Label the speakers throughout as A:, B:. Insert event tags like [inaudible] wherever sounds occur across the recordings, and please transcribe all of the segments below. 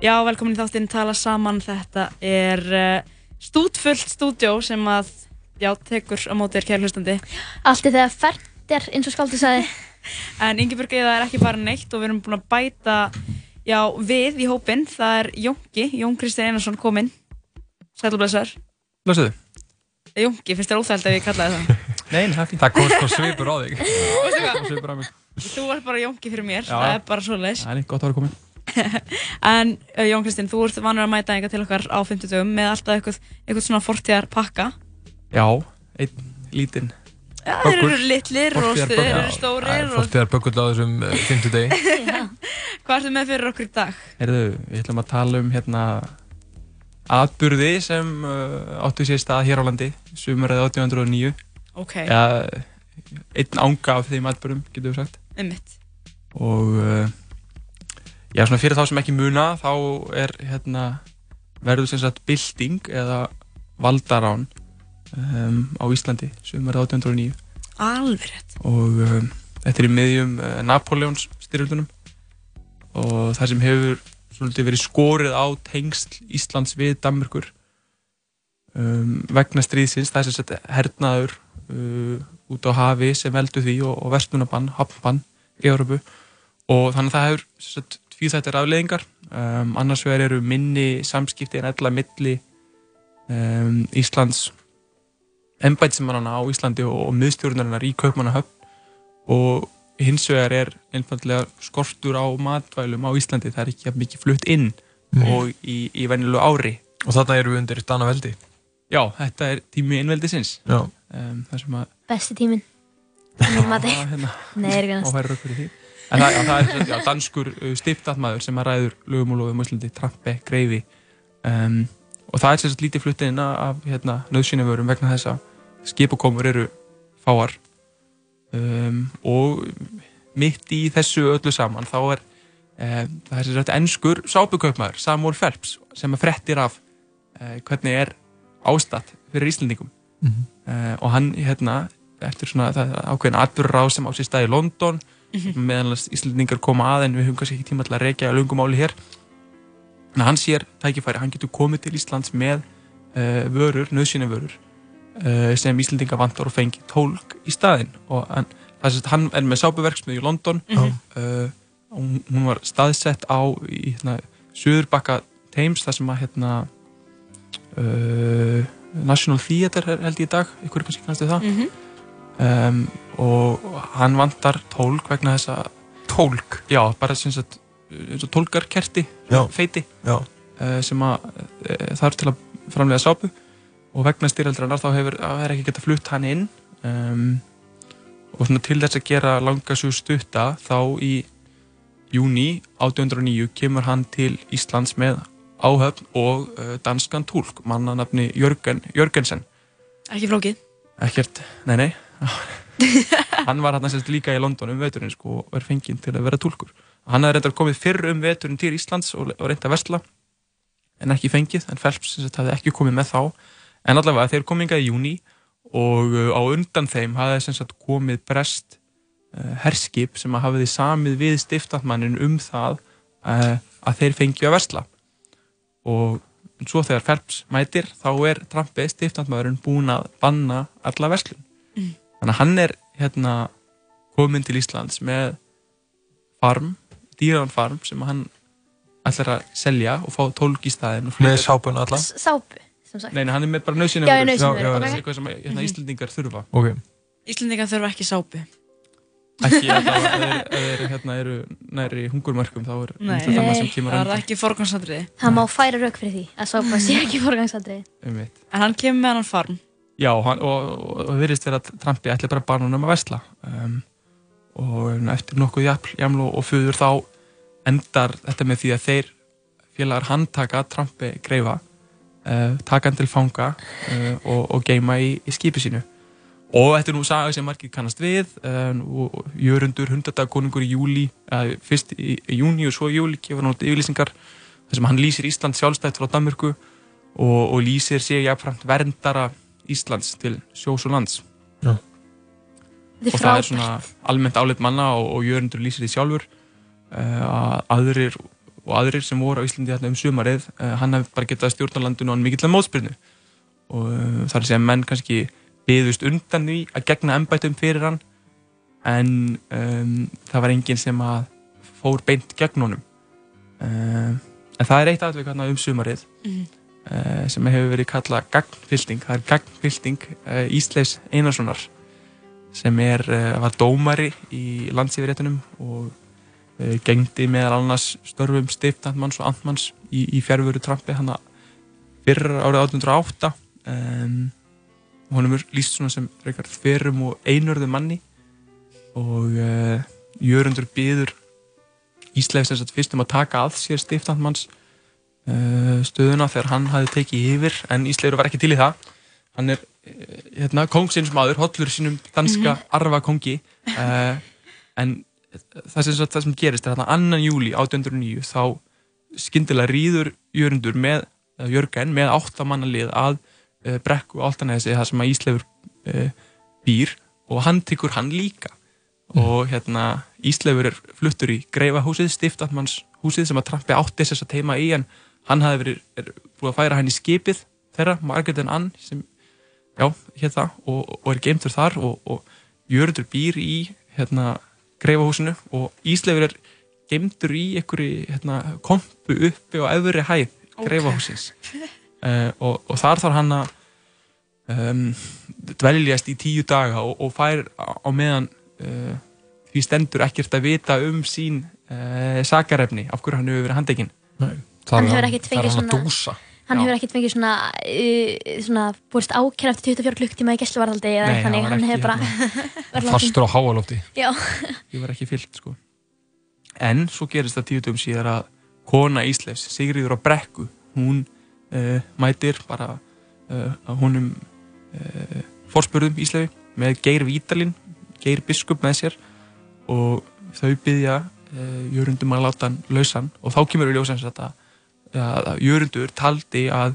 A: Já, velkomin í þáttinn Tala saman. Þetta er uh, stútfullt stúdjó sem að, já, tekur á mótið er kærlustandi.
B: Allt er þegar fært er eins og skáldu sagði. [laughs]
A: En Ingeborg Eða er ekki bara neitt og við erum búin að bæta, já, við í hópinn. Það er Jónki, Jón Kristinn Einarsson kominn. Sælubleisar.
C: Blössuðu.
A: Jónki, finnst þér óþægild ef ég kallaði það? [laughs]
C: Nei, það er fínt. Það kom sko svipur á þig. Svipur á mig.
A: Þú ert bara Jónki fyrir mér,
C: Já.
A: það er bara svoleiðis. [laughs] En uh, Jón Kristinn, þú ert vanur að mæta eitthvað til okkar á 50 dögum með alltaf eitthvað, eitthvað svona fortíðar pakka.
C: Já, einn lítinn.
A: Já, þeir eru litlir og þeir eru stórir
D: er böggull á þessum uh, 50 degi.
A: hvað ertu með fyrir okkur í dag?
C: Herðu, við ætlum að tala um hérna atburði sem uh, áttu sér stað hér á landi, sumarið 1809.
A: Ok,
C: Ja, einn ánga af þeim atburðum, getur við sagt.
A: ummitt.
C: Og uh, já, svona fyrir þá sem ekki muna, þá er hérna, verður sem sagt bylting eða valdarán um, á Íslandi, sumarið 1809.
A: Alveg rétt.
C: og um, þetta er í miðjum uh, Napoleons styrjöldunum og það sem hefur svolítið verið skorið á tengsl Íslands við Danmörkur um, vegna stríðsins það er sem sagt hernaður uh, út á hafi sem veldur því og, og verslunabann, hafnbann í Európu og þannig að það hefur sem sagt tvíþættir afleðingar um, annars vegar eru minni samskipti en ella milli um, Íslands embætismannana á Íslandi og, og miðstjórnarinnar í Kaupmannahöfn og hins vegar er einfallega skortur á matvælum á Íslandi, það er ekki jafn mikið flutt inn
D: Mm.
C: og í, í venjulegu ári
D: Og þarna eru við undir Danaveldi.
C: Já, þetta er tími innveldisins
D: Já.
C: um, að
B: Besti. [laughs]
C: Já, hérna,
B: Nei, er ekki næst.
C: áfærir okkur í því en það, það er já, danskur uh, stiftatmaður sem að ræður lögum og lofum á Íslandi, Trampe, Greifi. Um, og það er sagt lítið flutt inn af hérna, nöðsynjavörum vegna þess að skipakomur eru fáar. Um, og mitt í þessu öllu saman þá er um, það er sagt ennskur sápukaupmaður, Samuel Phelps sem að frettir af uh, hvernig er ástatt fyrir Íslandingum
D: Mhm.
C: uh, og hann hérna eftir svona ákveðin atbyrður sem á sér stað í London
A: Mhm.
C: meðan að Íslandingar koma að en við höfum kannski ekki tíma til að reykja lungumáli hér en hann sér tækifæri, hann getur komið til Íslands með uh, vörur, nöðsynni vörur uh, sem Íslandingar vantar og fengi tólk í staðinn og hann, það er hann er með sápuverksmið í London
A: Mhm.
C: uh, og hún- var staðsett á í hérna, Suðurbakka Thames þar sem að hérna uh, National Theatre held ég í dag, ykkur er kannski kannast við það
A: Mhm.
C: Um, og hann vantar tólk vegna þess að
D: Tólk?
C: já, bara sem sagt eins og tólkarkerti,
D: Já.
C: feiti
D: Já.
C: uh, sem að uh, þarf til að framlega sápu og vegna styrjaldrarnar þá hefur það er ekki geta flutt hann inn um, og svona til þess að gera langa svo stutta þá í júni 1809 kemur hann til Íslands með áhöfn og uh, danskan tólk mannanafni Jörgen, Jörgensen
A: Ekki flókið.
C: ekkert, nei nei [laughs] hann var hann sérst líka í London um veturinn sko, og er fenginn til að vera tólkur hann hafði reyndar komið fyrr um veturinn til Íslands og, og reynd að versla en ekki fengið, en Phelps hafði ekki komið með þá. En allavega þeir komið hingað í júni og uh, á undan þeim hafði sagt, komið brest uh, herskip sem að hafiði samið við stiftatmannin um það uh, að þeir fengið að versla. Og svo þegar Phelps mætir þá er Trampi stiftatmaðurinn búinn að banna alla verslun.
A: Mm.
C: Þannig að hann er hérna kominn til Íslands með farm, dýraðan farm sem hann ætlar að selja og fá tólk í staðinn og
D: Með sápun alla?
B: S- Sápu, sem sagt.
C: Nei, hann er með bara nöðsynum
B: Já, nauðsynjavörur,
C: það er eitthvað sem hérna, Íslandingar þurfa
D: Ok.
A: Íslandingar þurfa ekki sápu.
C: ekki að það er, er, hérna, eru næri hungurmörkum þá er
A: Nei,
C: það það sem kemur
A: það er ekki forgangsatriði.
B: Það má færa rauk fyrir því að sápa sé ekki forgangsatriði.
C: Einmitt.
A: En hann kemur með hann farm.
C: Já, hann, og, það virðist vera að Trumpi ætli bara bara um að vesla um, og eftir nokkuð jaml og, fjöður þá endar þetta með því að þeir félagar handtaka Trumpi greifa uh, taka hann til fanga uh, og, og geima í, í skipi sínu. Og þetta er nú saga sem margir kannast við um, og og Jörundur, hundardagkonungur í júli uh, fyrst í, í júni og svo í júli gefur hann út yfirlýsingar þar sem hann lýsir Ísland sjálfstætt frá Danmörku og, og lýsir sig jafnframt verndara Íslands til sjós og lands.
D: Já.
B: Er
C: og það er svona almennt áleitt manna og, og Jörundur lýsir því sjálfur uh, að aðrir og aðrir sem voru á Íslandi hérna um sumarið, uh, hann hefði bara getað stjórnarlandinu og hann mikill að mótspyrnu. Og uh, þar sem menn kannski byðust undan því að gegna ennbættum fyrir hann en um, það var enginn sem að fór beint gegn honum. Uh, en það er eitt aðveg hérna um sumarið.
A: Mhm.
C: Uh, sem hefur verið kallað gagnfylting. Það er gagnfylting uh, Ísleis Einarssonar sem er, uh, var dómari í landsífiréttunum og gengdi meðal annars störfum stiftandmanns og andmanns í, í fjárvöru Trampi hann fyrir árið 1808 um, honum er líst svona sem þverum og einörðu manni og uh, Jörundur býður Ísleif sem sagt fyrst um að taka að sér stiftandmanns uh, stöðuna þegar hann hafi tekið yfir en Ísleifur var ekki til í það. Hann er uh, hérna, kongsins maður, hollur sínum danska arfa kongi uh, en það sem, það sem gerist er þarna annan júli 1809 þá skyndilega rýður Jörundur með, eða Jörgen með áttamanna lið að uh, brekku áltanesi það sem að Ísleifur uh, býr og hann tekur hann líka. Og hérna Ísleifur er fluttur í Greifahúsið, stiftatmanns húsið sem að Trampi átti þess að teima í en hann hafði verið er, búið að færa hann í skipið þeirra, Margaret and Anne sem, já, hér það og, og er geimtur þar og, og Jörgur býr í hérna Greifahúsinu og Ísleifur er geimtur í einhverju hérna, kompu uppi á öðru hæð Greifahúsins uh, [laughs] og, og þar þarf hann að um, dveljast í tíu daga og, og fær á, á meðan uh, því stendur ekkert að vita um sín uh, sakarefni af hverju hann hefur verið handekinn
B: Hann hefur ekkert fengið svona-
D: dúsa.
B: Hann
C: Já.
B: hefur ekkert fengið svona, uh, svona búist ákjæra eftir 24 klukktíma í gæsluvarðaldi eða eitthvað þannig,
C: hann
B: hann hefur bara [laughs]
D: fastur á háalofti
B: Já,
C: ég var ekki fyllt sko. en svo gerist það tíu dögum síðar að kona Ísleifs, Sigriður á brekku hún uh, mætir bara uh, að honum uh, forspörðum Ísleifi með Geir Vítalin, Geir Biskup með sér og þau byggja uh, Jörundum að láta hann lausan og þá kemur við ljósans að, að Jörundur taldi að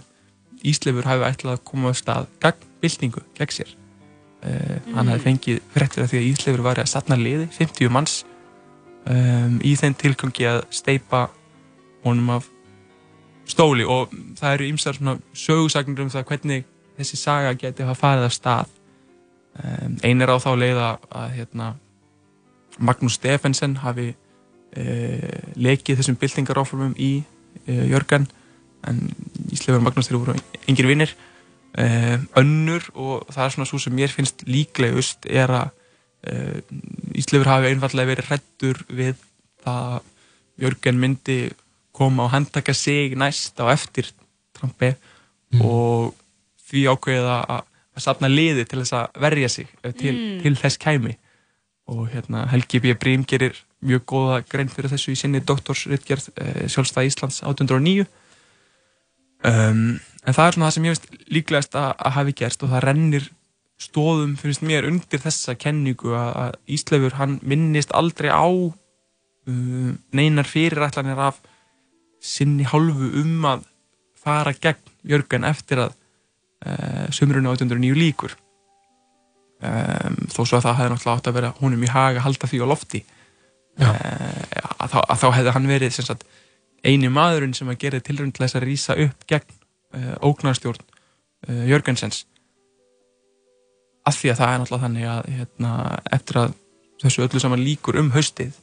C: Ísleifur hafi ætlað að koma á stað gegn byltingu, gegn sér. Uh, hann hafi fengið fréttir af því að Ísleifur var að satna liði, 50 manns um, í þeim tilgangi að steipa honum af stóli. Og það eru ýmsar svona sögursagnir um það hvernig þessi saga geti hafa farið af stað. Um, ein er á þá leið að, að hérna, Magnús Stefensen hafi uh, lekið þessum byltingaráformum í Jörgen en Ísleifur og Magnús þeir voru engir vinnir uh, önnur og það er svona svo sem mér finnst líklegust er að uh, Ísleifur hafi einfallega verið hrættur við það að Jörgen myndi koma og handtaka sig næst á eftir Trumpi og því ákveða að, að safna liði til þess að verja sig ef til,
A: Mm.
C: til þess kæmi og hérna Helgi B. Brím gerir mjög góða grein fyrir þessu í sinni doktorsritgerð uh, sjálfstæð Íslands 1809 um, en það er svona það sem ég veist líklegast að, að hafi gerst og það rennir stóðum finnst mér undir þessa kenningu að, Ísleifur hann minnist aldrei á uh, neinar fyrirætlanir af sinni hálfu um að fara gegn Jörgen eftir að uh, sömurinn 1809 líkur um, þó svo að það hefði náttúrulega átt að vera honum í haga halda því á lofti að, þá, að þá hefði hann verið sagt, eini maðurinn sem að gera tilrönd til þess að rýsa upp gegn uh, ógnarstjórn uh, Jörgensens af því að það er náttúrulega þannig að hérna, eftir að þessu öllu saman líkur um haustið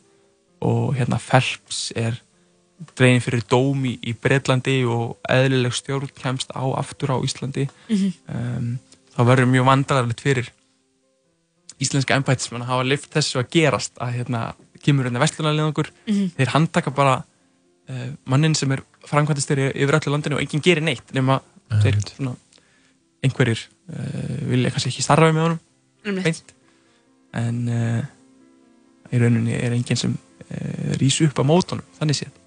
C: og hérna Phelps er dregin fyrir dómi í Breitlandi og eðlileg stjórn kemst á aftur á Íslandi
A: Mhm.
C: um, þá verður mjög vandrarlegt fyrir íslenska embætismenn að hafa lift þessu að gerast að hérna kemur hérna vestlunarleðungur
A: Mhm.
C: þeir handtaka bara uh, mannin sem er framkvæmtastjóri yfir öllu landinu og enginn gerir neitt nema þeir svona einhverjir uh, vilja kannski ekki starfa með honum. Beint. En uh, í rauninni er enginn sem uh, rís upp á mótunum þannig séð.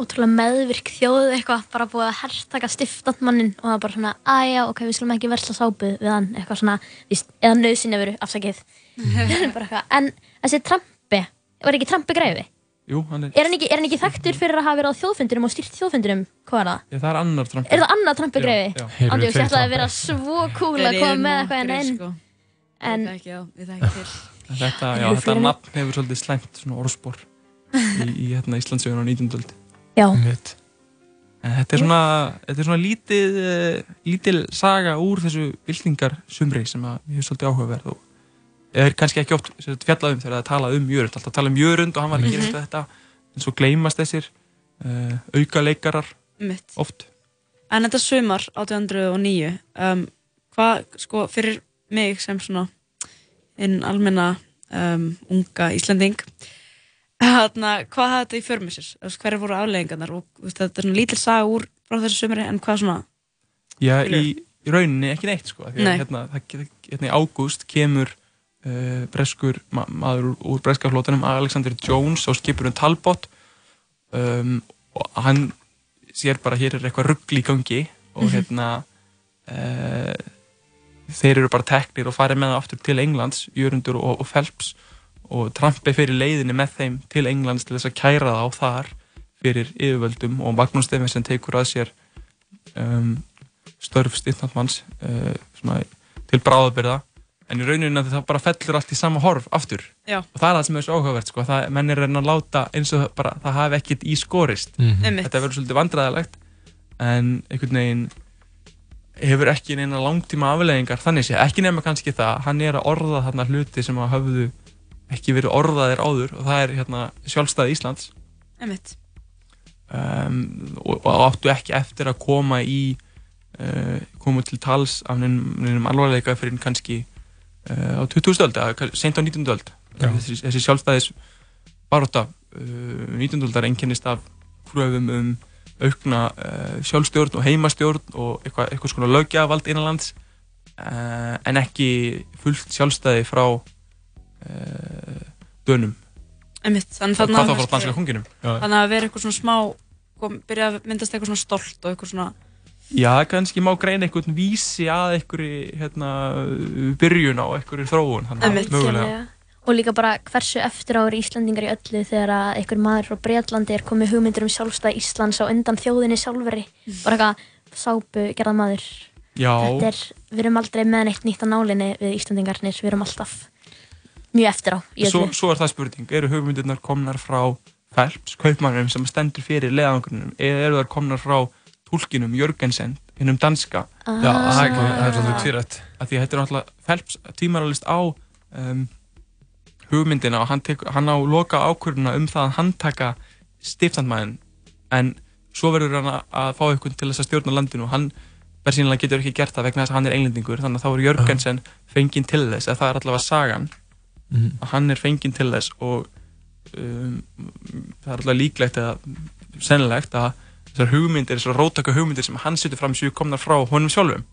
B: Ótrúlega meðvirk þjóð eitthvað, bara búið að herrtaka stiftandmannin og það er bara svona, aðja, ok, við skulum ekki versla sápu við hann, eitthvað svona, víst, eða nöðsynja veru, afsakið. [laughs] bara eitthvað, en þessi Trampi, var ekki Trampi greifi?
C: Jú, hann er,
B: Er hann ekki, er hann ekki þekktur fyrir að hafa verið á þjóðfundinum og stýrt þjóðfundinum? Hvað er það?
C: Já, það er annar Trump
B: Er það annar
C: já.
D: Heyrðu,
B: Andjóks, ég ætlaði að vera svo cool að koma með eitthvað en
A: nokkrir,
B: einn.
A: sko.
B: En
A: Ég þekki þá, ég þekki til.
C: þetta, já, þetta nafn hefur svolítið slæmt svona orðspor í, í hérna, Íslandsögun á 19. öld
B: Já,
D: Mitt.
C: En þetta er svona, þetta er svona lítið, uh, lítil saga úr þessu byltingar sumri sem að ég hef svolítið áhugaverð og er kannski ekki oft fjallað um þegar það talað um Jörund, alltaf talað um Jörund og hann var að gera mm þetta en svo gleymast þessir uh, auka leikarar
A: Mitt.
C: oft.
A: En þetta sumar 1809, um, hvað, sko, fyrir mig sem svona einn almenna um, unga Íslanding, þarna, hvað hafði þetta í för með sér? Þú veist, Hverjar voru afleggingarnar? Og þetta er svona lítil saga úr frá þessu sumari, en hvað svona,
C: Já, í, í rauninni ekki neitt sko,
A: Nei.
C: hérna, það, hérna í ágúst kemur uh, breskur ma maður úr, breska flótunum, Alexander Jones á skipurum Talbot. Um, og hann sér bara hér er eitthvað ruggl í gangi og hérna uh, þeir eru bara teknir og farið með það aftur til Englands, Jörundur og, og Phelps. Og Trump er fyrir leiðinni með þeim til Englands til þess að kæra þá þar fyrir yfirvöldum og Magnús Steffensen tekur að sér um, störf styrnandmanns uh, svona, til bráðabyrða en í rauninu það bara fellur allt í sama horf aftur.
A: Já.
C: og það er það sem er svo áhugavert sko, það, menn er að láta eins og bara, það hafi ekkert í skorist.
D: Mhm.
A: einmitt,
C: þetta verður svolítið vandræðilegt en einhvern veginn hefur ekki neina langtíma afleðingar þannig sé, ekki nema kannski það hann er að orða þarna hluti sem að höfðu ekki verið orðaðir áður og það er hérna sjálfstæði Íslands. Um, og, og áttu ekki eftir að koma í uh, koma til tals af neinum alvarleika fyrir kannski á 20. öld eða seint á 19. öld þessi, þessi sjálfstæðis baróta uh, 19. öldar einkennist af kröfum um aukna uh, sjálfstjórn og heimastjórn og eitthvað, eitthvað svona lögjavald innanlands uh, en ekki fullt sjálfstæði frá uh, dönum
A: einmitt, þannig þarna
C: þá frá danska konginum
A: þannig að vera eitthvað svona smá, kom, byrja að myndast eitthvað svona stolt og eitthvað svona,
C: Já, kannski má greina einhvern vísi að einhverju hérna, byrjun á einhverju þróun þannig
B: Algjörlega. Og líka bara hversu eftir ári Íslandingar í öllu þegar að einhver maður frá Breitlandi er komið hugmyndir um sjálfstæð Íslands á undan þjóðinni sjálfveri. Bara eitthvað sápu gerða maður.
C: Já,
B: Þetta er, við erum aldrei með neitt nýtt á nálinni við Íslandingarnir, við erum alltaf mjög eftir á í
C: svo,
B: öllu.
C: svo er það spurning eru hugmyndirnar komnar frá Phelps, kaupmannum sem stendur fyrir leðangrunum eða eru þar komnar frá tólkinum Jörgensen, hinnum danska
D: Já, það er,
B: Ah.
D: það er svolítið tvírætt.
C: að því að þetta er náttúrulega Phelps tímaralist á um, hugmyndina og hann, tek, hann á loka ákvörðuna um það að hann taka stiftandmæðin en svo verður hann að, að fá einhvern til þess að stjórna landinu og hann bersýnilega getur ekki gert það vegna þess að hann er englendingur þannig að þá er Jörgensen fenginn til þess eða það er allavega sagan
D: Mhm.
C: að hann er fenginn til þess og um, það er allavega líklegt eða sennilegt að þessar hugmyndir, þessar rótaka hugmyndir sem hann setur fram séu komnar frá honum sjálfum.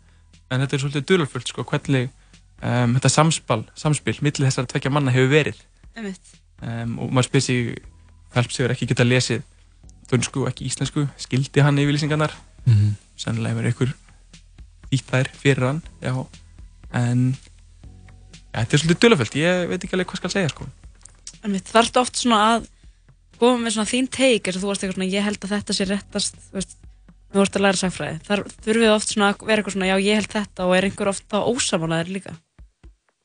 C: En þetta er svolítið dularfullt sko hvernig um, þetta samspil, samspil millir þessar tvekja manna hefur verið. Um, og maður spyr sig Phelps hefur ekki getað lesið dönsku og ekki íslensku skildi hann yfirlýsingarnar?
D: Mhm.
C: sannlega hefur ykkur þýtt þær fyrir hann já, en ja, þetta er svolítið dularfullt, ég veit ekki alveg hvað skal segja sko.
A: það ertu oft svona að koma með svona þín teik eins og þú varst eitthvað svona, ég held að þetta sé réttast veist, þú vorst að læra sagfræði þar þurfum við oft svona að vera eitthvað svona, já ég held þetta og er einhver oft þá ósamálaðir líka?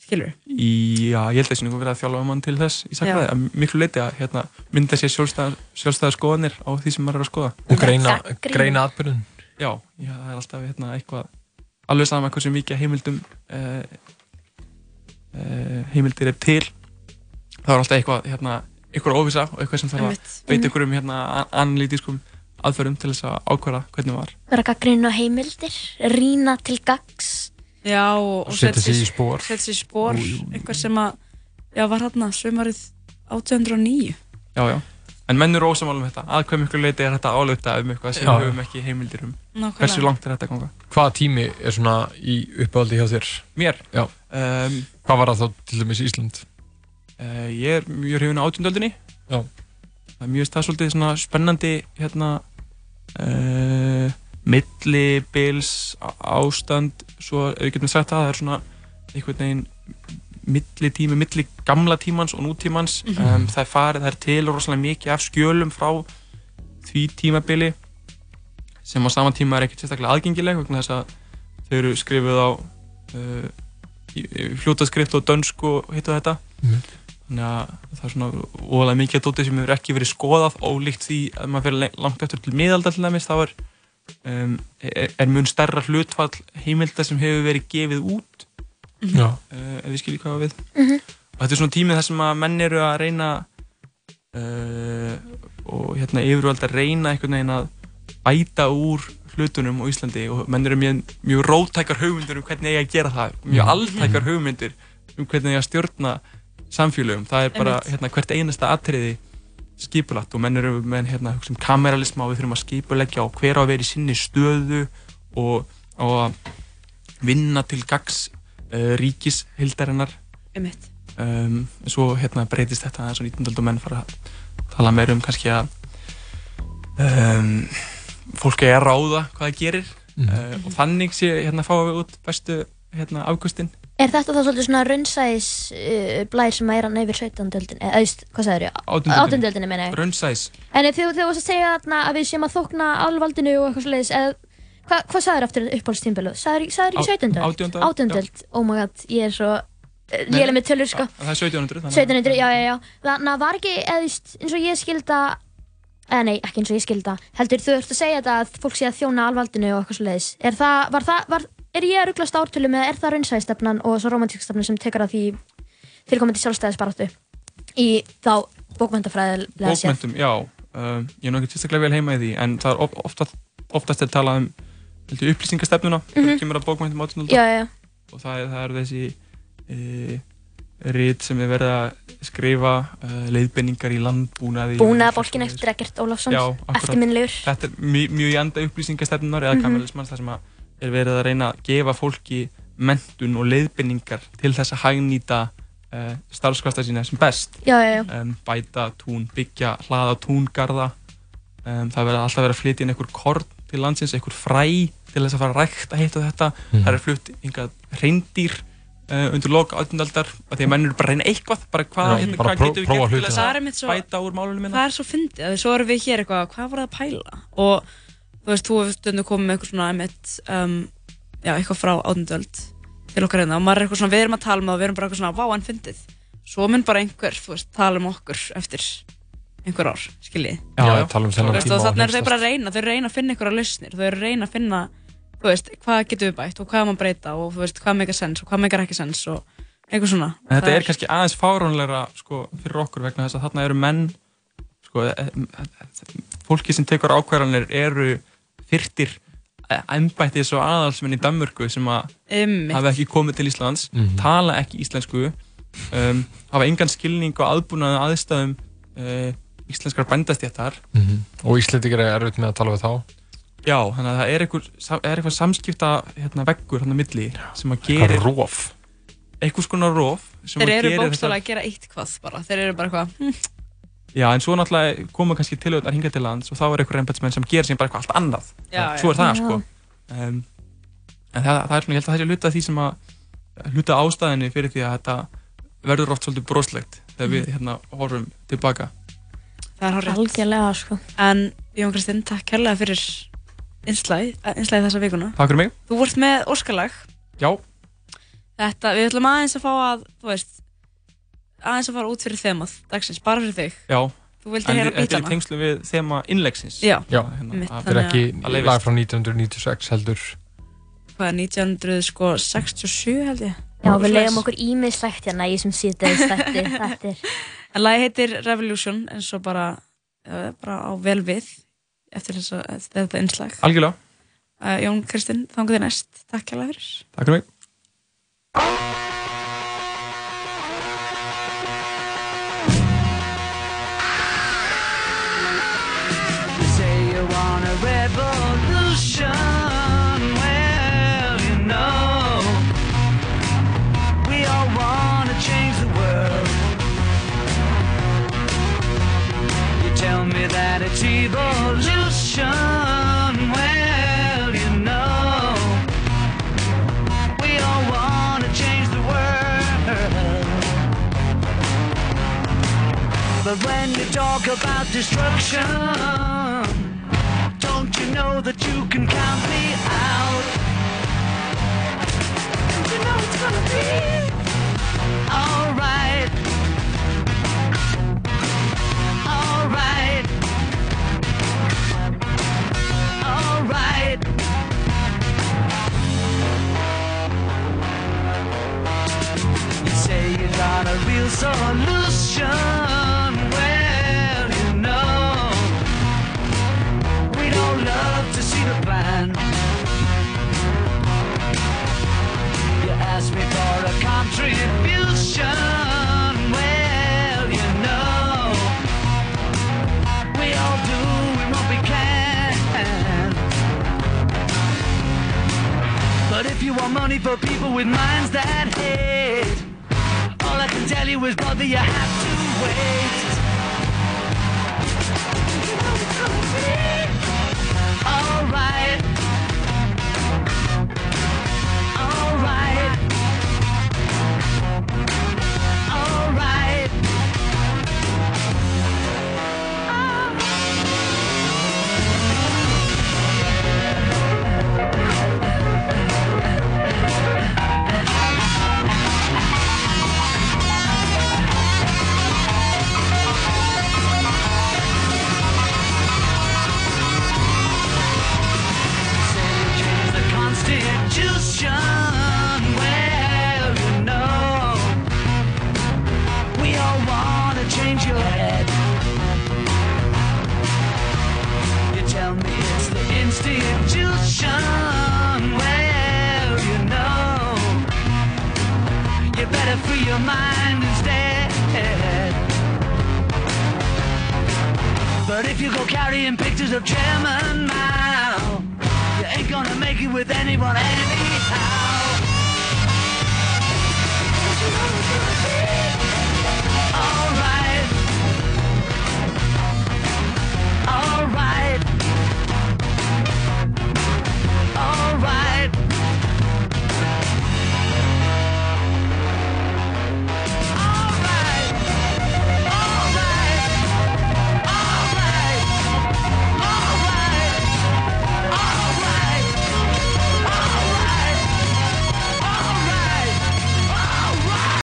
A: Skilur
C: í, já, ég held að það sé nú verið að þjálfa mann til þess í sakfræði, að miklu leiti að hérna, mynda sér sjálfstæða, sjálfstæða skoðanir á því sem maður er að skoða.
D: Og greina, greina atbyrðun.
C: já, já, það er alltaf hérna, eitthvað alveg sama hversu mikið af heimildum uh, uh, heimildir er til. Þá er alltaf eitthvað hérna, eitthvað óvisa og eitthvað sem þarf að beita ykkur um hérna, analítiskum aðferðum til þess að ákvæða hvernig var
B: Vera gaggrinn á heimildir, rýna til gags.
A: já og, og
D: Setja sig í
A: sér
D: spór.
A: setja sér í spór einhver sem að, já var hérna sömarið 1809
C: já, já. en menn eru ósamála um þetta að hvað miklu leiti er þetta álauta um eitthvað sem
D: Já.
C: við höfum ekki heimildir um
A: Nákvæmlega.
C: hversu langt er þetta ganga
D: Hvaða tími er svona í uppáhaldi hjá þér?
C: mér,
D: Já.
C: um,
D: Hvað var það þá til dæmis Ísland?
C: Uh, ég er mjög hrifin á átjundöldinni
D: Já.
C: það er mjög það svolítið svona spennandi hérna uh, millibils ástand. Svo ef við getum sagt það það er svona einhvern veginn milli tími, milli gamla tímans og nútímans. Um, það er farið, það er til rosalega mikið af skjölum frá því tímabili sem á sama tíma er ekkert sérstaklega aðgengileg vegna þess að þau eru skrifuð á uh, fljótaskrift og dönsku og hitt og þetta.
D: Mhm.
C: Þannig að það er svona óalega mikið að dótið sem hefur ekki verið skoðað ólíkt því að maður fyrir langt eftir til miðalda til dæmis þá er, um, er, er mun stærra hlutfall heimilda sem hefur verið gefið út
D: Já.
C: uh, ef við skiljum hvað við
B: Mhm.
C: og þetta er svona tímið þar sem að menn eru að reyna uh, og hérna yfirvöld að reyna einhvern veginn að bæta úr hlutunum á Íslandi og menn eru mjög, mjög rótækar hugmyndir um hvernig eiga að gera það mjög
D: Mhm.
C: alltækar hugmyndir um hvernig eiga að stjórna samfélögum það er bara hérna, hvert einasta atriði skipulagt og menn eru með hérna, um kameralisma og við þurfum að skipulegja og hver á að vera í sinni stöðu og, og að vinna til gags uh, ríkis hildarinnar
A: Einmitt.
C: um, svo hérna breytist þetta aðeins og 19. öld og menn fara að tala meira um kannski að um, fólk er að ráða hvað það gerir
D: Mhm.
C: uh, og þannig sé hérna fáum við út bestu hérna afgustin
B: Er þetta þá svolítið svona raunsæs uh, blær sem er hann yfir 17. öldin eða, eða, hvað sagður ég?
C: Átjándu
B: 18. öldinni meina ég
C: raunsæs
B: En þú varst að segja þarna að við séum að þókna alvaldinu og eitthvað svoleiðis eða hva, hvað sagður eftir uppáhaldstímbilu? Sagður ekki 17. öld?
C: átjándu öld,
B: 18.
C: já.
B: öld, oh my god, ég er svo
C: Nei.
B: lélega með tölur sko
C: það er 1700 þannig að-
B: 1700, já, já, já Þannig að var ekki, eða veist, eins og ég skilda eða nei, ekki eins og ég skilda heldur þú ert að segja þetta að fólk sé að þjóna alvaldinu og eitthvað svoleiðis er það, var það, var, er ég að rugglast ártölum eða er það raunsæðistefnan og svo romantíkstefnan sem tekur að því fyrirkomandi sjálfstæðisbaráttu í þá bókmyndafræðilega séð
C: bókmentum, já. Um, ég er ekki sérstaklega vel heima í því en það er of, oftast, oftast er talað um upplýsingastefnuna mm
B: Mhm.
C: kemur að bókmentum 18.
B: Já, já, já,
C: og það, er- það eru þessi e, rít sem er verið að skrifa uh, leiðbenningar í landbúnaði
B: búnaða bólkin eftir Egert Ólafsson eftirminnilegur.
C: Þetta er mjög, í anda upplýsingastefnunar eða mm kameralismanns þar sem að er verið að reyna að gefa fólki mentun og leiðbenningar til þess að hagnýta uh, starfskvasta sína sem best.
B: Já, já, já,
C: um, bæta tún, byggja, hlaða túngarða. Um, það verður alltaf verið að flytja inn einhver korn til landsins, einhver fræ til þess að fara að rækta hitt og þetta.
D: Mhm.
C: það er flutt einhver reyndýr uh, undir loka átundaldar að því að menn eru bara reyna eitthvað bara hvað,
D: Já,
C: hérna,
D: bara
C: hvað getum við gert til þess að bæta úr málunum minna
A: það er svo fyndið. Að svo erum við hér eitthvað hvað var það að pæla? Og þú veist, þú hefur stundum komið með eitthvað svona einmitt, um, já, eitthvað frá átundöld til okkar hérna. Og maður er eitthvað svona, við erum að tala um það og við erum bara eitthvað svona, vá, en fyndið. Svo mun bara einhver, þú veist, tala um okkur eftir einhver ár, skiljið.
C: Já, já.
D: tala um þennan tíma
A: og þannig eru þau bara að reyna, þau reyna að finna einhverja lausnir, þau reyna að finna, þú veist, hvað getum við bætt og hvað má breyta og þú veist, hvað meikar sens og hvað meikar ekki sens og eitthvað svona.
C: En þetta er kannski aðeins fáránleira sko, fyrir okkur vegna þess að þarna eru menn sko, e- e- fólki sem tekur ákvarðanir eru fyrtir embættis og aðalsmenn í Danmörku sem að hafa ekki komið til Íslands
D: Mhm.
C: tala ekki íslensku um, hafa engan skilning og aðbúnaði aðstæðum uh, íslenskar bændastjættar
D: Mhm. og Íslandikar er erfitt með að tala við þá?
C: Já, þannig að það er eitthvað, er eitthvað samskipta hérna, veggur hann á milli sem að
D: Hvað
C: gerir
D: rof.
C: Eitthvað skona rof sem
A: Þeir eru bókstala að gera eitt hvað bara, þeir eru bara eitthvað, hm,
C: Já, en svo náttúrulega koma kannski tilöðunar hingað til lands og þá er einhver embætismenn sem gerir sem bara eitthvað allt annað.
A: Já,
C: svo er það,
B: já.
C: sko. Um, en það, það er svona, ég held að það sé hluta af því sem að, hluta af ástæðinni fyrir því að þetta verður oft svolítið broslegt þegar við hérna horfum tilbaka.
A: það er horrið.
B: algjörlega sko
A: En Jón Kristinn, takk kærlega fyrir einslæð, einslæð þessa vikuna.
C: Takk fyrir mig.
A: Þú vart með Óskalag.
C: Já,
A: Þetta, við ætlum aðeins að fá að, þú veist, aðeins að fara út fyrir þemað dagsins, bara fyrir þig.
C: já.
A: Þú vildi
C: En
A: heyra
C: þetta er í
A: bítana.
C: tengslum við þema innlegsins.
A: Já,
D: Já,
C: Hérna,
A: Einmitt,
C: að-
D: þetta er ekki
C: að
D: lag frá 1996 heldur
A: hvað er 1967 held ég?
B: Já, við leiðum okkur ímiðslegt hérna í sem síðdeis þetta, [laughs] þetta er
A: En lagi heitir Revolution eins og bara, uh, bara á vel við eftir, þessa, eftir þetta einslag.
C: Algjörlega.
A: Uh, Jón Kristinn, þangu þið næst. Takk kærlega fyrir.
C: Takk fyrir mig.
E: But when you talk about destruction, don't you know that you can count me out? Don't you know it's gonna be You say you're not a real solution. with minds that hate. All I can tell you is, brother, you have to. But if you go carrying pictures of Chairman Mao, you ain't gonna make it with anyone anyhow. Alright. Alright.